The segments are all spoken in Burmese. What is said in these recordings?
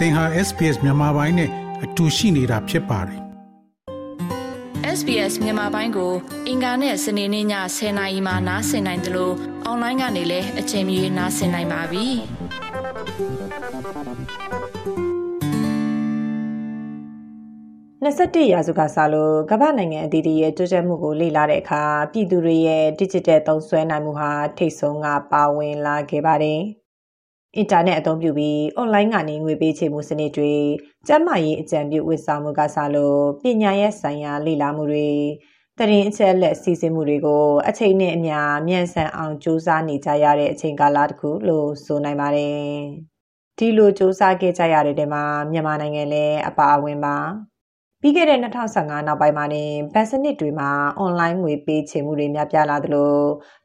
သင်ဟာ SPS မြန်မာပိုင်းနဲ့အတူရှိနေတာဖြစ်ပါတယ် SBS မြန်မာပိုင်းကို အင်ကာနဲ့စနေနေ့ည10:00နာရီမှနားဆင်နိုင်တယ်လို့အွန်လိုင်းကနေလည်းအချိန်မီနားဆင်နိုင်ပါပြီ။21ရာစုကစားလို့ကမ္ဘာနိုင်ငံအသီးသီးရဲ့ကြိုးချက်မှုကိုလေ့လာတဲ့အခါပြည်သူတွေရဲ့ digital သုံးစွဲနိုင်မှုဟာထိတ်ဆုံးကပါဝင်လာခဲ့ပါတယ်။ အင်တာနက်အသုံးပြုပြီးအွန်လိုင်းကနေငွေပေးချေမှုစနစ်တွေကျန်းမာရေးအကြံပြုဝန်ဆောင်မှုကစားလို့ပညာရေးဆိုင်ရာလေ့လာမှုတွေတရင်အချက်လက်စီစဉ်မှုတွေကိုအချိန်နဲ့အမျှမြန်ဆန်အောင်စူးစမ်းနေကြရတဲ့အချိန်ကာလတစ်ခုလို့ဆိုနိုင်ပါတယ်။ဒီလိုစူးစမ်းခဲ့ကြရတဲ့တဲမှာမြန်မာနိုင်ငံလည်းအပါအဝင်ပါ ပြီးခဲ့တဲ့2015နောက်ပိုင်းမှာနေဘဏ်စနစ်တွေမှာအွန်လိုင်းငွေပေးချေမှုတွေများပြားလာသလို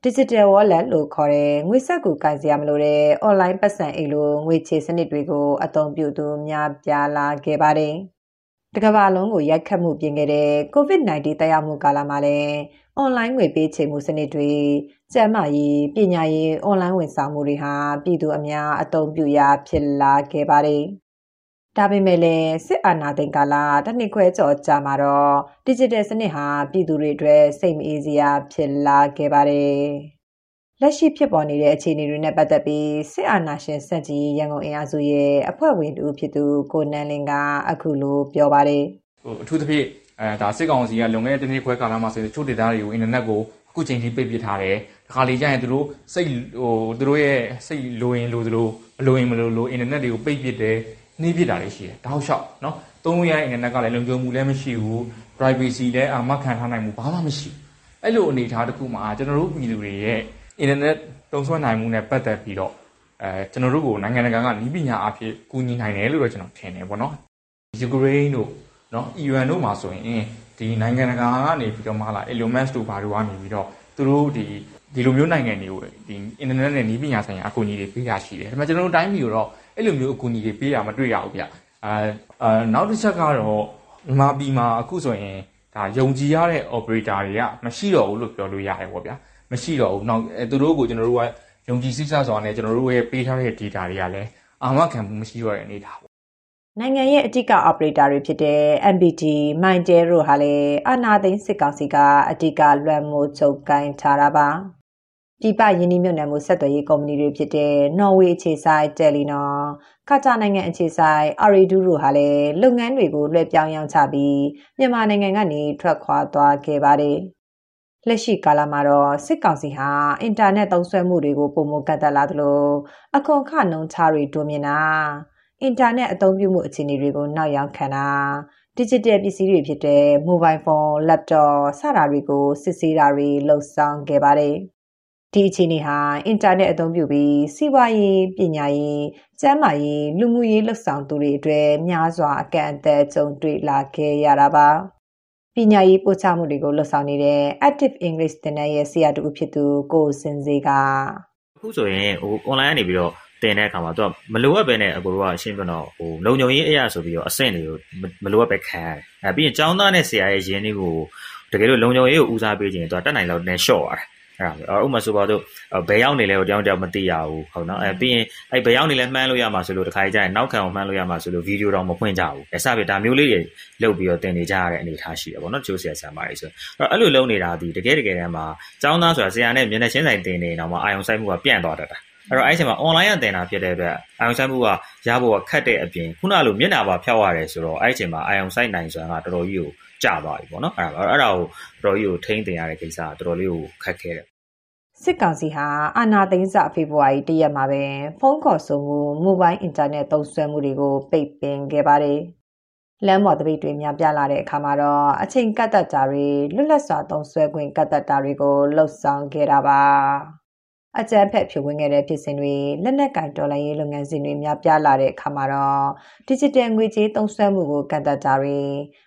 digital wallet လို့ခေါ်တဲ့ငွေစက်ကူကင်စရာမလိုတဲ့အွန်လိုင်းပတ်စံအိတ်လိုငွေချေစနစ်တွေကိုအသုံးပြုသူများပြားလာခဲ့ပါတယ်။တကမ္ဘာလုံးကိုရိုက်ခတ်မှုပြင်ခဲ့တဲ့ COVID-19 တက်ရောက်မှုကာလမှာလည်းအွန်လိုင်းငွေပေးချေမှုစနစ်တွေကျန်းမာရေးပညာရေးအွန်လိုင်းဝန်ဆောင်မှုတွေဟာပြည်သူအများအသုံးပြုရာဖြစ်လာခဲ့ပါတယ်။ ဒါပေမဲ့လည်းစစ်အာဏာသိမ်းကာလတစ်နှစ်ခွဲကျော်ကြာမှာတော့ digital စနစ်ဟာပြည်သူတွေအတွက်စိတ်မအေးစရာဖြစ်လာခဲ့ပါတယ်။လက်ရှိဖြစ်ပေါ်နေတဲ့အခြေအနေတွေနဲ့ပတ်သက်ပြီးစစ်အာဏာရှင်စက်ကြီးရန်ကုန်အင်အားစုရဲ့အဖွဲ့ဝင်တူဖြစ်သူကိုနန်းလင်းကအခုလိုပြောပါတယ်။ဟိုအထူးသဖြင့်အဲဒါစစ်ကောင်စီကလွန်ခဲ့တဲ့တစ်နှစ်ခွဲကာလမှာဆိုရင်ချို့ဒေတာတွေကိုအင်တာနက်ကိုအခုချိန်ထိပိတ်ပစ်ထားတယ်။ဒီခါလေးကျရင်သူတို့စိတ်ဟိုသူတို့ရဲ့စိတ်လိုရင်လိုသလိုမလိုရင်မလိုလိုအင်တာနက်တွေကိုပိတ်ပစ်တယ်။ နှီးပြတာတွေရှိတယ်တောက်လျှောက်နော်သုံးလို့ရတဲ့ internet ကလည်းလုံခြုံမှုလည်းမရှိဘူး privacy လည်းအာမခံထားနိုင်မှုဘာမှမရှိဘူးအဲ့လိုအနေအထားတစ်ခုမှာကျွန်တော်တို့ပြည်သူတွေရဲ့ internet တုံးဆွနိုင်မှုနဲ့ပတ်သက်ပြီးတော့အဲကျွန်တော်တို့ကိုနိုင်ငံတကာကနီးပညာအဖြစ်ကူညီနိုင်တယ်လို့တော့ကျွန်တော်ထင်တယ်ပေါ့နော်ယူကရိန်းတို့နော်အီရန်တို့မှာဆိုရင်ဒီနိုင်ငံတကာကနေပြီးတော့မှလာ Elon Musk တို့ဘာတို့ကနေပြီးတော့သူတို့ဒီ ဒီလိုမျိုးနိုင်ငံတွေကိုဒီ internet နဲ့နီးပညာဆိုင်ရာအကူအညီတွေပေးရရှိတယ်ဒါပေမဲ့ကျွန်တော်တို့တိုင်းပြည်တော့အဲ့လိုမျိုးအကူအညီတွေပေးရမတွေ့ရဘူးဗျအာအာနောက်တစ်ချက်ကတော့မြန်မာပြည်မှာအခုဆိုရင်ဒါယုံကြည်ရတဲ့ operator တွေကမရှိတော့ဘူးလို့ပြောလို့ရတယ်ပေါ့ဗျာမရှိတော့ဘူးနောက်သူတို့ကိုကျွန်တော်တို့ကယုံကြည်စိတ်ချစွာနဲ့ကျွန်တော်တို့ရဲ့ပေးထားတဲ့ data တွေကလည်းအာမခံမှုမရှိတော့တဲ့အနေအထားပေါ့နိုင်ငံရဲ့အဓိက operator တွေဖြစ်တဲ့ MBT, Mytel တို့ဟာလည်းအာနာသိန်းစစ်ကောင်စီကအဓိကလွှမ်းမိုးချုပ်ကိုင်ထားတာပါ ပြည်ပယင်းနှိမ့်မြုပ်နှံမှုဆက်သွယ်ရေးကုမ္ပဏီတွေဖြစ်တဲ့ နော်ဝေအခြေစိုက် Telenor ကာတာနိုင်ငံအခြေစိုက် Ooredoo တို့ဟာလည်း လုပ်ငန်းတွေကို လွှဲပြောင်းရောင်းချပြီး မြန်မာနိုင်ငံကနေ ထွက်ခွာသွားခဲ့ပါတယ်။လက်ရှိကာလမှာတော့ စစ်ကောင်စီဟာ အင်တာနက်သုံးစွဲမှုတွေကိုပုံမကတ်တက်လာသလို အခွန်ခနှုန်းချတွေ တိုးမြင့်တာ အင်တာနက်အသုံးပြုမှု အခြေအနေတွေကို နောက်ရောက်ခံတာ digital ပစ္စည်းတွေဖြစ်တဲ့ mobile phone, laptop စတာတွေကို စစ်ဆေးတာတွေလှုပ်ဆောင်ခဲ့ပါတယ်။ ဒီအခြေအနေဟာအင်တာနက်အသုံးပြုပြီးစီးပွားရေးပညာရေးကျန်းမာရေးလူမှုရေးလှုပ်ဆောင်သူတွေအတွက်များစွာအကန့်အသတ်ကြုံတွေ့လာခဲ့ရတာပါပညာရေးပို့ချမှုတွေကိုလှုပ်ဆောင်နေတဲ့ Active English သင်တန်းရဲ့ဆရာတူဖြစ်သူကိုစင်စေကအခုဆိုရင်ဟို online ကနေပြီးတော့တင်တဲ့အခါမှာသူကမလိုအပ်ပဲနဲ့အကိုတို့ကအရှင်းပြတော့ဟိုလုံုံရေးအရာဆိုပြီးတော့အဆင့်တွေကိုမလိုအပ်ပဲခံရတယ်။အဲပြီးရင်ចောင်းသားနဲ့ဆရာရဲ့ရင်းနှီးကိုတကယ်လို့လုံုံရေးကိုဦးစားပေးခြင်းသူကတက်နိုင်လောက်နဲ့ short ရတယ် အဲ့ဒါပဲဥပမာဆိုပါတော့ဘယ်ရောက်နေလဲကိုတယောက်တယောက်မသိရဘူးဟုတ်နော်အဲပြီးရင်အဲ့ဘယ်ရောက်နေလဲမှန်းလို့ရမှာဆိုလို့တခါကြရင်နောက်ခံအောင်မှန်းလို့ရမှာဆိုလို့ဗီဒီယိုတော့မဖွင့်ကြဘူးအဲစပြီဒါမျိုးလေးတွေလုပ်ပြီးတော့တင်နေကြရတဲ့အနေအထားရှိတယ်ပေါ့နော်ချိုးဆရာဆရာမတွေဆိုအဲ့လိုလုပ်နေတာဒီတကယ်တကယ်တမ်းမှာចောင်းသားဆိုတာဆရာနဲ့မျက်နှာချင်းဆိုင်တင်နေတော့မှအာယုံဆိုင်မှုကပြန့်သွားတတ်တာ အဲ့တော့အဲ့ချိန်မှာ online ကတင်တာဖြစ်တဲ့အတွက်အာယုံဆိုင်မှုကရဖို့ကခက်တဲ့အပြင်ခုနလိုမျက်နှာပါဖျောက်ရတယ်ဆိုတော့အဲ့ချိန်မှာအာယုံဆိုင်နိုင်ဆိုတာကတော်တော်ကြီးကိုကျသွားပြီပေါ့နော်အဲ့ဒါအဲ့ဒါကိုတော်တော်ကြီးကိုထိန်းတင်ရတဲ့ကိစ္စကတော်တော်လေးကိုခက်ခဲတယ်စစ်ကောင်စီဟာအာဏာသိမ်းစဖေဖော်ဝါရီတရက်မှာပဲဖုန်းခေါ်ဆိုမှုမိုဘိုင်းအင်တာနက်သုံးစွဲမှုတွေကိုပိတ်ပင်ခဲ့ပါတယ်။လမ်းပေါ်တပိတ်တွေများပြလာတဲ့အခါမှာတော့အချိန်ကတ်သက်တာတွေလွတ်လပ်စွာသုံးစွဲခွင့်ကတ်သက်တာတွေကိုလှုပ်ဆောင်ခဲ့တာပါ။ အကြမ်းဖက်ဖြိုခွင်းခဲ့တဲ့ဖြစ်စဉ်တွေလက်နက်ကင်တော်လိုင်းရေးလုပ်ငန်းစဉ်တွေများပြလာတဲ့အခါမှာတော့ digital ငွေကြေးသုံးစွဲမှုကိုကန့်သတ်တာတွေ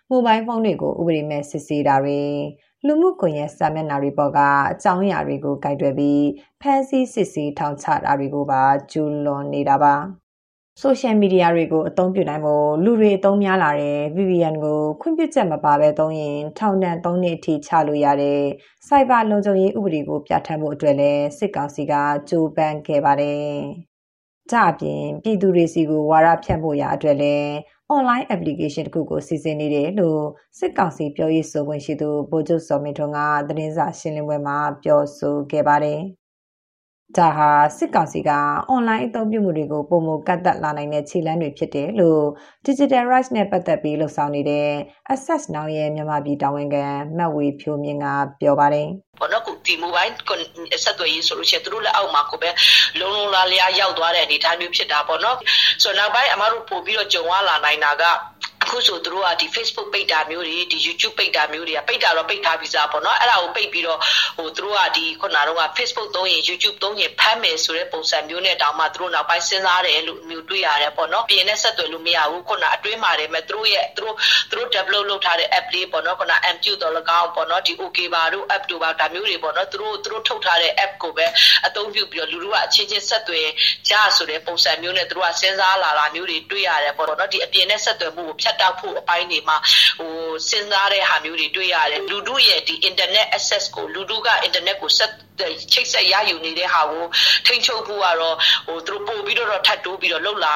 မိုဘိုင်းဖုန်းတွေကိုဥပဒေမဲ့စစ်ဆေးတာတွေလူမှုကွန်ရက်စာမျက်နှာတွေပေါ်ကအကြောင်းအရာတွေကိုကြိုက်တွယ်ပြီးဖန်ဆီးစစ်ဆေးထောင်ချတာတွေကိုပါကျူးလွန်နေတာပါ ဆိုရှယ်မီဒီယာတွေကိုအသုံးပြုနိုင်ဖို့လူတွေအသုံးများလာတဲ့ VPN ကိုခွင့်ပြုချက်မပါဘဲသုံးရင်ထောင်ဒဏ်3နှစ်အထိချလို့ရတဲ့စိုက်ဘာလုံခြုံရေးဥပဒေကိုပြဋ္ဌာန်းဖို့အတွက်လည်းစစ်ကောင်စီကကြိုးပမ်းခဲ့ပါတယ်ကြအပြင်ပြည်သူတွေစီကိုဝါရဖြန့်ဖို့ရာအတွက်လည်း online application တခုကိုစီစဉ်နေတယ်လို့စစ်ကောင်စီပြောရေးဆိုခွင့်ရှိသူဗိုလ်ချုပ်စောမင်းထွန်းကသတင်းစာရှင်းလင်းပွဲမှာပြောဆိုခဲ့ပါတယ်။ ဒါဟာစစ်ကောင်စီကအွန်လိုင်းအသုံးပြုမှုတွေကိုပုံမကတ်သက်လာနိုင်တဲ့ခြေလှမ်းတွေဖြစ်တယ်လို့ Digital Rights နဲ့ပတ်သက်ပြီးလှုပ်ဆောင်နေတဲ့ Access Now ရဲ့မြန်မာပြည်တာဝန်ခံမတ်ဝေဖြိုးမြင့်ကပြောပါတယ်ပေါ့နော်ခုဒီ mobile ဆက်သွယ်ရေးဆိုလို့ရှိရင်သူတို့လက်အောက်မှာကိုပဲလုံးလုံးလားလျားရောက်သွားတဲ့အနေအထားမျိုးဖြစ်တာပေါ့နော်ဆိုတော့နောက်ပိုင်းအမတို့ပို့ပြီးတော့ကြုံရလာနိုင်တာက အခုဆိုသူတို့ကဒီ Facebook ပိတ်တာမျိုးတွေဒီ YouTube ပိတ်တာမျိုးတွေကပိတ်တာတော့ပိတ်ထားပြီးသားပေါ့နော်အဲ့ဒါကိုပိတ်ပြီးတော့ဟိုသူတို့ကဒီခုနကတော့ Facebook သုံးရင် YouTube သုံးရင်ဖမ်းမယ်ဆိုတဲ့ပုံစံမျိုးနဲ့တောင်မှသူတို့နောက်ပိုင်းစဉ်းစားတယ်လို့မျိုးတွေ့ရတယ်ပေါ့နော်ပြင်နဲ့ဆက်သွယ်လို့မရဘူးခုနအတွင်းမှာတယ်မဲ့သူတို့ရဲ့သူတို့သူတို့ develop လုပ်ထားတဲ့ app လေးပေါ့နော်ခုန MQ တော်လကောင်းပေါ့နော်ဒီ OK ပါတို့ app တို့ပါဒါမျိုးတွေပေါ့နော်သူတို့သူတို့ထုတ်ထားတဲ့ app ကိုပဲအသုံးပြုပြီးတော့လူတို့ကအချင်းချင်းဆက်သွယ်ကြဆိုတဲ့ပုံစံမျိုးနဲ့သူတို့ကစဉ်းစားလာတာမျိုးတွေတွေ့ရတယ်ပေါ့နော်ဒီအပြင်နဲ့ဆက်သွယ်မှုကိုဖြတ်တောက်ဖို့အပိုင်းတွေမှာဟိုစဉ်းစားတဲ့ဟာမျိုးတွေတွေ့ရတယ်လူတို့ရဲ့ဒီ internet access ကိုလူတို့က internet ကိုဆက်ချိတ်ဆက်ရယူနေတဲ့ဟာကိုထိန်းချုပ်ဖို့ကတော့ဟိုသူတို့ပို့ပြီးတော့ထပ်တိုးပြီးတော့လှုပ်လာ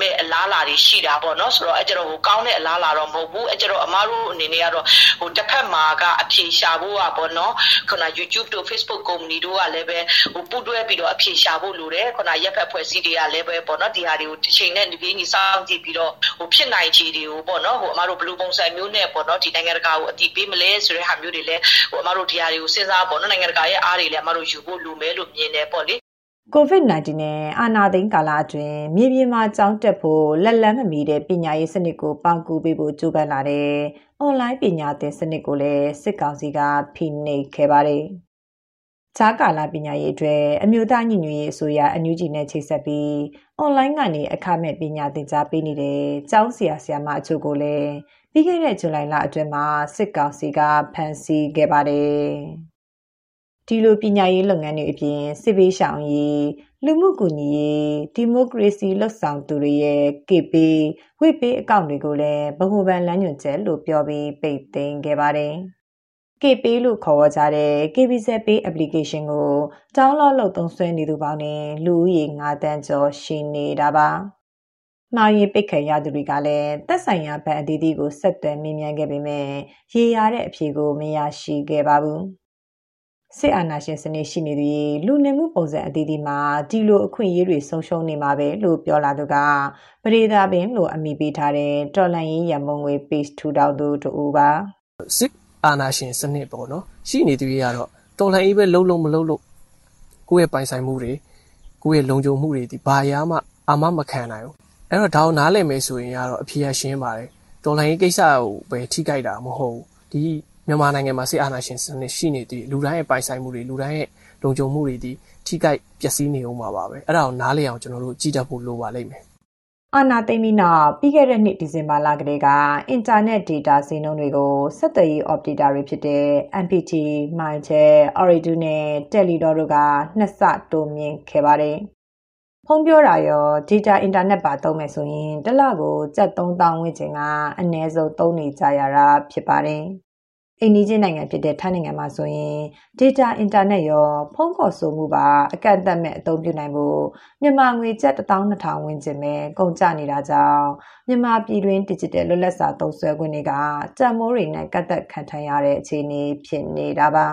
မဲ့အလားလာတွေရှိတာပေါ့နော်ဆိုတော့အဲ့ကျတော့ဟိုကောင်းတဲ့အလားလာတော့မဟုတ်ဘူးအဲ့ကျတော့အမားတို့အနေနဲ့ကတော့ဟိုတစ်ဖက်မှာကအဖြေရှာဖို့อ่ะပေါ့နော်ခုန YouTube တို့ Facebook ကုမ္ပဏီတို့ကလည်းပဲဟိုပူးတွဲပြီးတော့အဖြေရှာဖို့လိုတယ်ခုနရက်ဖက်ဖွဲ့စည်းတွေကလည်းပဲပေါ့နော်ဒီဟာတွေကိုတစ်ချိန်နဲ့ဒီပြင်းကြီးစောင့်ကြည့်ပြီးတော့ဟိုဖြစ်နိုင်ခြေတွေကိုပေါ့နော်ဟိုအမားတို့ဘယ်လိုပုံစံမျိုးနဲ့ပေါ့နော်ဒီနိုင်ငံတကာကိုအတိပေးမလဲဆိုတဲ့ဟာမျိုးတွေလည်းဟိုအမားတို့ဒီဟာတွေကိုစဉ်းစားပေါ့နော်နိုင်ငံတကာရဲ့အားတွေလည်းအမားတို့ယူဖို့လိုမယ်လို့မြင်တယ်ပေါ့လေ COVID-19 နဲ့အာဏာသိမ်းကာလအတွင်းမြေပြင်မှာကြောင်းတက်ဖို့လက်လန်းမမီတဲ့ပညာရေးစနစ်ကိုပေါင်ကူပေးဖို့ကြိုးပမ်းလာတဲ့အွန်လိုင်းပညာသင်စနစ်ကိုလည်းစစ်ကောင်စီကဖိနှိပ်ခဲ့ပါတယ်။ခြားကာလပညာရေးအတွက်အမျိုးသားညီညွတ်ရေးအစိုးရအန်ယူဂျီနဲ့ချိတ်ဆက်ပြီးအွန်လိုင်းကနေအခမဲ့ပညာသင်ကြားပေးနေတဲ့ကျောင်းဆရာဆရာမအချို့ကိုလည်းပြီးခဲ့တဲ့ဇူလိုင်လအတွင်းမှာစစ်ကောင်စီကဖမ်းဆီးခဲ့ပါတယ်။ ဒီလိုပညာရေးလုပ်ငန်းတွေအပြင်စစ်ပေးရှောင်ရေးလူမှုကူညီရေးဒီမိုကရေစီလှုပ်ဆောင်သူတွေရဲ့ကေပေးဝိပေးအကောင့်တွေကိုလည်းဗဟိုဘဏ်လမ်းညွှန်ချက်လို့ပြောပြီးပိတ်သိမ်းခဲ့ပါတယ်။ KP လို့ခေါ်ဝေါ်ကြတဲ့ KBZ Pay application ကို download လုပ်သုံးစွဲနေသူပေါင်းနဲ့လူဦးရေ9တန်းကျော်ရှိနေတာပါ။မှာရင်ပိတ်ခံရသူတွေကလည်းသက်ဆိုင်ရာဘဏ်အသီးသီးကိုဆက်သွယ်မေးမြန်းခဲ့ပေမဲ့ရေရတဲ့အဖြေကိုမရရှိခဲ့ပါဘူး။ စစ်အာဏာရှင်စနစ်ရှိနေသူရေလူနေမှုပုံစံအသီးသီးမှာဒီလိုအခွင့်အရေးတွေဆုံးရှုံးနေမှာပဲလို့ပြောလာသူကပရိသာပင်လို့အမိပေးထားတဲ့တော်လန်ရေးရမုံငွေ page ထူထောင်သူတူပါစစ်အာဏာရှင်စနစ်ပေါ့နော်ရှိနေသူရေကတော့တော်လန်ရေးပဲလုံးလုံးမလုံးလို့ကိုယ့်ရဲ့ပိုင်ဆိုင်မှုတွေကိုယ့်ရဲ့လုံခြုံမှုတွေဒီဘာရမှအာမမခံနိုင်ဘူးအဲ့တော့ဒါကိုနားလည်မယ်ဆိုရင်ကတော့အဖြေရရှင်းပါတယ်တော်လန်ရေးကိစ္စကိုပဲထိခိုက်တာမဟုတ်ဘူးဒီ မြန်မာနိုင်ငံမှာစစ်အာဏာရှင်စနစ်ရှိနေသည့်လူတိုင်းရဲ့ပိုင်ဆိုင်မှုတွေလူတိုင်းရဲ့လုံခြုံမှုတွေဒီထိခိုက်ပျက်စီးနေအောင်ပါပဲအဲ့ဒါကိုနားလည်အောင်ကျွန်တော်တို့ကြည့်တတ်ဖို့လိုပါလိမ့်မယ်အာနာသိမ့်ပြီးနောက်ပြီးခဲ့တဲ့နှစ်ဒီဇင်ဘာလကလေးကအင်တာနက်ဒေတာဈေးနှုန်းတွေကိုဆက်သွယ်ရေး operator တွေဖြစ်တဲ့ MPT, Mytel, Ooredoo နဲ့ Telenor တို့ကနှစ်ဆတိုးမြင့်ခဲ့ပါတယ်။ဖုန်းပြောတာရော data internet ပါသုံးမယ်ဆိုရင်တစ်လကိုကျပ်3000ဝန်းကျင်ကအနည်းဆုံးသုံးနေကြရတာဖြစ်ပါတယ်။ အိန္ဒိချင်းနိုင်ငံဖြစ်တဲ့ထိုင်းနိုင်ငံမှာဆိုရင် data internet ရောဖုန်းခေါ်ဆိုမှုပါအကန့်အသတ်မဲ့အသုံးပြုနိုင်ဖို့မြန်မာငွေကျပ်12000ဝန်းကျင်ပဲကုန်ကျနေတာကြောင့်မြန်မာပြည်တွင်း digital လွတ်လပ်စွာသုံးစွဲခွင့်တွေကတန်မိုးတွေနဲ့ကတ်သက်ခံထိုင်ရတဲ့အခြေအနေဖြစ်နေတာပါ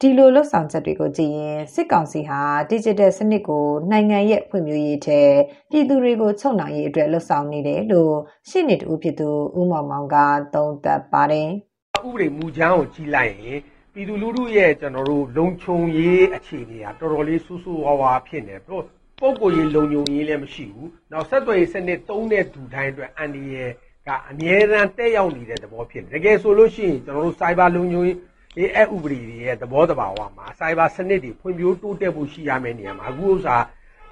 ဒီလိုလှုပ်ဆောင်ချက်တွေကိုကြည့်ရင်စစ်ကောင်စီဟာ digital စနစ်ကိုနိုင်ငံရဲ့ဖွံ့ဖြိုးရေးထဲပြည်သူတွေကိုချုပ်နှောင်ရေးအတွက်လှုပ်ဆောင်နေတယ်လို့ရှင်းနေတူဖြစ်သူဦးမောင်မောင်ကသုံးသပ်ပါတယ်။ ဥပဒေမူကြမ်းကိုကြည့်လိုက်ရင်ပြည်သူလူထုရဲ့ကျွန်တော်တို့လုံခြုံရေးအခြေအနေကတော်တော်လေးဆူဆူဝါးဝါဖြစ်နေပြီးတော့ပုံကိုယ်ရေးလုံခြုံရေးလည်းမရှိဘူး။နောက်ဆက်သွယ်ရေးစနစ်သုံးတဲ့သူတိုင်းအတွက်အန်ဒီရဲ့ကအမြဲတမ်းတက်ရောက်နေတဲ့သဘောဖြစ်နေ။တကယ်ဆိုလို့ရှိရင်ကျွန်တော်တို့ cyber လုံခြုံရေးဒီအဥပဒေတွေရဲ့သဘောတဘာဝမှာ cyber စနစ်တွေဖွံ့ဖြိုးတိုးတက်ဖို့ရှိရမယ့်နေရာမှာအခုဥစ္စာ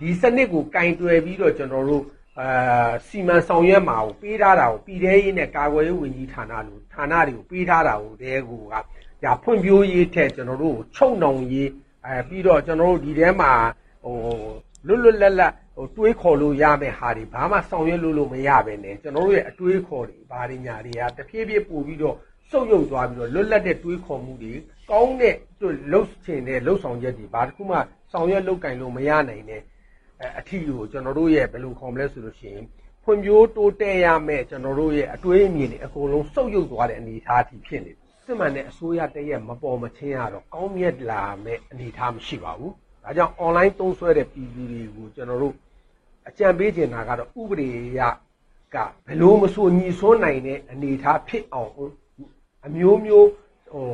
ဒီစနစ်ကိုကင်တွယ်ပြီးတော့ကျွန်တော်တို့ အာစီမံဆောင်ရွက်မှာကိုပေးထားတာကိုပြည်ထရေးနဲ့ကာကွယ်ရေးဝန်ကြီးဌာနလိုဌာနတွေကိုပေးထားတာကိုတဲကိုကဒါဖွံ့ဖြိုးရေးထက်ကျွန်တော်တို့ချုပ်နှောင်ရေးအဲပြီးတော့ကျွန်တော်တို့ဒီထဲမှာဟိုလွတ်လွတ်လပ်လပ်ဟိုတွေးခေါ်လို့ရမယ့်ဟာတွေဘာမှဆောင်ရွက်လို့လို့မရပဲねကျွန်တော်တို့ရဲ့အတွေးခေါ်တွေဘာတွေညာတွေကတဖြည်းဖြည်းပို့ပြီးတော့စုပ်ယုပ်သွားပြီးတော့လွတ်လပ်တဲ့တွေးခေါ်မှုတွေကောင်းတဲ့လှုပ်ချင်တဲ့လှုပ်ဆောင်ချက်တွေဘာတစ်ခုမှဆောင်ရွက်လုပ်ကင်လို့မရနိုင်တဲ့ အထီကိုကျွန်တော်တို့ရဲ့ဘယ်လိုခေါ်မလဲဆိုလို့ရှိရင်ဖွံ့ဖြိုးတိုးတက်ရမယ်ကျွန်တော်တို့ရဲ့အတွေးအမြင်တွေအကုန်လုံးစုပ်ယုပ်သွားတဲ့အနေအထားအထိဖြစ်နေတယ်စစ်မှန်တဲ့အစိုးရတရက်မပေါ်မချင်းရတော့ကောင်းမြတ်လာမဲ့အနေအထားမရှိပါဘူးဒါကြောင့် online သုံးစွဲတဲ့ပြည်သူတွေကိုကျွန်တော်တို့အကြံပေးချင်တာကတော့ဥပဒေရကဘယ်လိုမဆိုညီစွန်းနိုင်တဲ့အနေအထားဖြစ်အောင်အမျိုးမျိုးဟို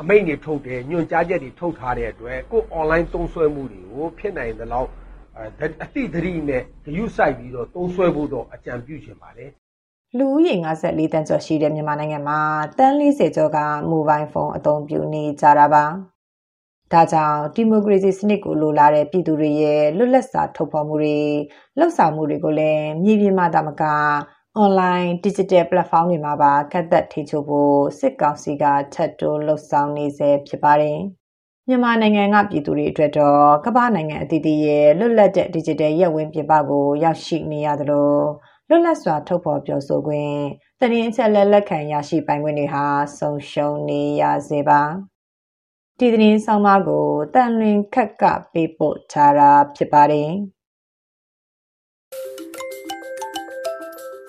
အမိန့်တွေထုတ်တယ်ညွှန်ကြားချက်တွေထုတ်ထားတဲ့အတွက်ကို online သုံးစွဲမှုတွေကိုဖြစ်နိုင်သလောက်အတိသတိနဲ့ဂရုစိုက်ပြီးတော့သုံးစွဲဖို့တော့အကြံပြုချင်ပါတယ်လူဦးရေ54တန်းကျော်ရှိတဲ့မြန်မာနိုင်ငံမှာတန်း40ကျော်ကမိုဘိုင်းဖုန်းအသုံးပြုနေကြတာပါ။ဒါကြောင့်ဒီမိုကရေစီစနစ်ကိုလိုလားတဲ့ပြည်သူတွေရဲ့လွတ်လပ်စွာထုတ်ဖော်မှုတွေလှုပ်ဆောင်မှုတွေကိုလည်းမြေပြင်မှာတမက အွန်လိုင်း digital platform တွေမှာပါကတ်သက်ထိချုပ်ဖို့စစ်ကောင်စီကထပ်တိုးလှုပ်ဆောင်နေစေဖြစ်ပါတယ်။မြန်မာနိုင်ငံကပြည်သူတွေအတွက်တော့ကမ္ဘာနိုင်ငံအသီးသီးရဲ့လွတ်လပ်တဲ့ digital ရပ်ဝန်းပြပကိုရောက်ရှိနေရသလိုလွတ်လပ်စွာထုတ်ဖော်ပြောဆိုခွင့်တရင်အချက်လက်လက်ခံရရှိပိုင်ခွင့်တွေဟာဆုံးရှုံးနေရစေပါဒီသတင်းဆောင်မကိုတန်လွင်ခက်ကပေးပို့ထားတာဖြစ်ပါတယ်